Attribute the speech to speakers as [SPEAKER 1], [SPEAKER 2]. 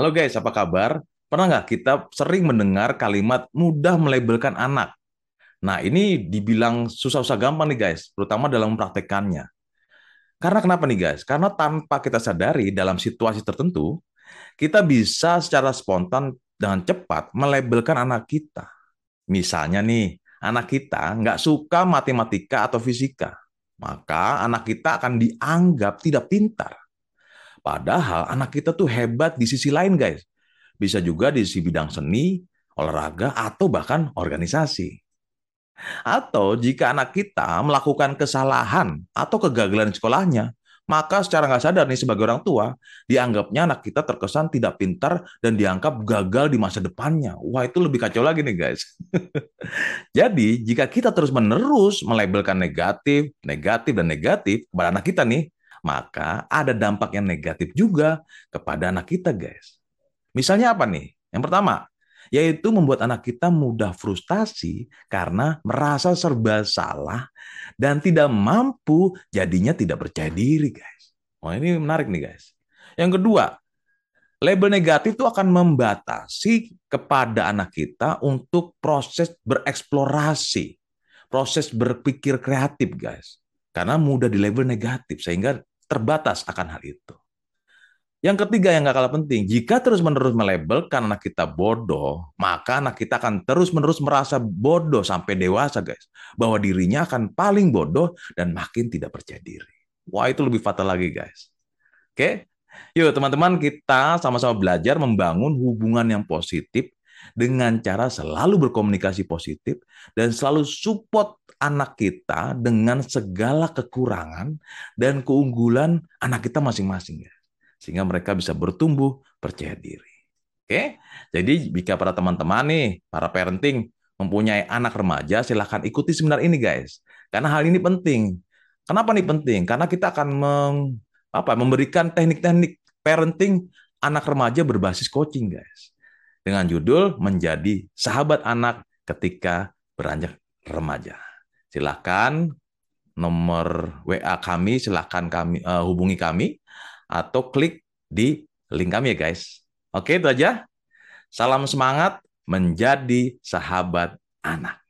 [SPEAKER 1] Halo guys, apa kabar? Pernah nggak kita sering mendengar kalimat mudah melabelkan anak? Nah, ini dibilang susah-susah gampang nih guys, terutama dalam mempraktekannya. Karena kenapa nih guys? Karena tanpa kita sadari dalam situasi tertentu, kita bisa secara spontan dengan cepat melabelkan anak kita. Misalnya nih, anak kita nggak suka matematika atau fisika, maka anak kita akan dianggap tidak pintar. Padahal anak kita tuh hebat di sisi lain guys. Bisa juga di sisi bidang seni, olahraga, atau bahkan organisasi. Atau jika anak kita melakukan kesalahan atau kegagalan sekolahnya, maka secara nggak sadar nih sebagai orang tua, dianggapnya anak kita terkesan tidak pintar dan dianggap gagal di masa depannya. Wah itu lebih kacau lagi nih guys. Jadi jika kita terus-menerus melabelkan negatif, negatif, dan negatif kepada anak kita nih, maka ada dampak yang negatif juga kepada anak kita guys. Misalnya apa nih? Yang pertama, yaitu membuat anak kita mudah frustasi karena merasa serba salah dan tidak mampu jadinya tidak percaya diri, guys. Oh, ini menarik nih, guys. Yang kedua, label negatif itu akan membatasi kepada anak kita untuk proses bereksplorasi, proses berpikir kreatif, guys. Karena mudah di label negatif sehingga terbatas akan hal itu. Yang ketiga yang gak kalah penting, jika terus-menerus melabelkan anak kita bodoh, maka anak kita akan terus-menerus merasa bodoh sampai dewasa, guys. Bahwa dirinya akan paling bodoh dan makin tidak percaya diri. Wah, itu lebih fatal lagi, guys. Oke? Yuk, teman-teman, kita sama-sama belajar membangun hubungan yang positif dengan cara selalu berkomunikasi positif dan selalu support anak kita dengan segala kekurangan dan keunggulan anak kita masing-masing, guys sehingga mereka bisa bertumbuh percaya diri. Oke, jadi jika para teman-teman nih, para parenting mempunyai anak remaja, silahkan ikuti seminar ini guys. Karena hal ini penting. Kenapa nih penting? Karena kita akan meng, apa, memberikan teknik-teknik parenting anak remaja berbasis coaching guys. Dengan judul menjadi sahabat anak ketika beranjak remaja. Silahkan nomor WA kami, silahkan kami uh, hubungi kami atau klik di link kami ya guys. Oke itu aja. Salam semangat menjadi sahabat anak.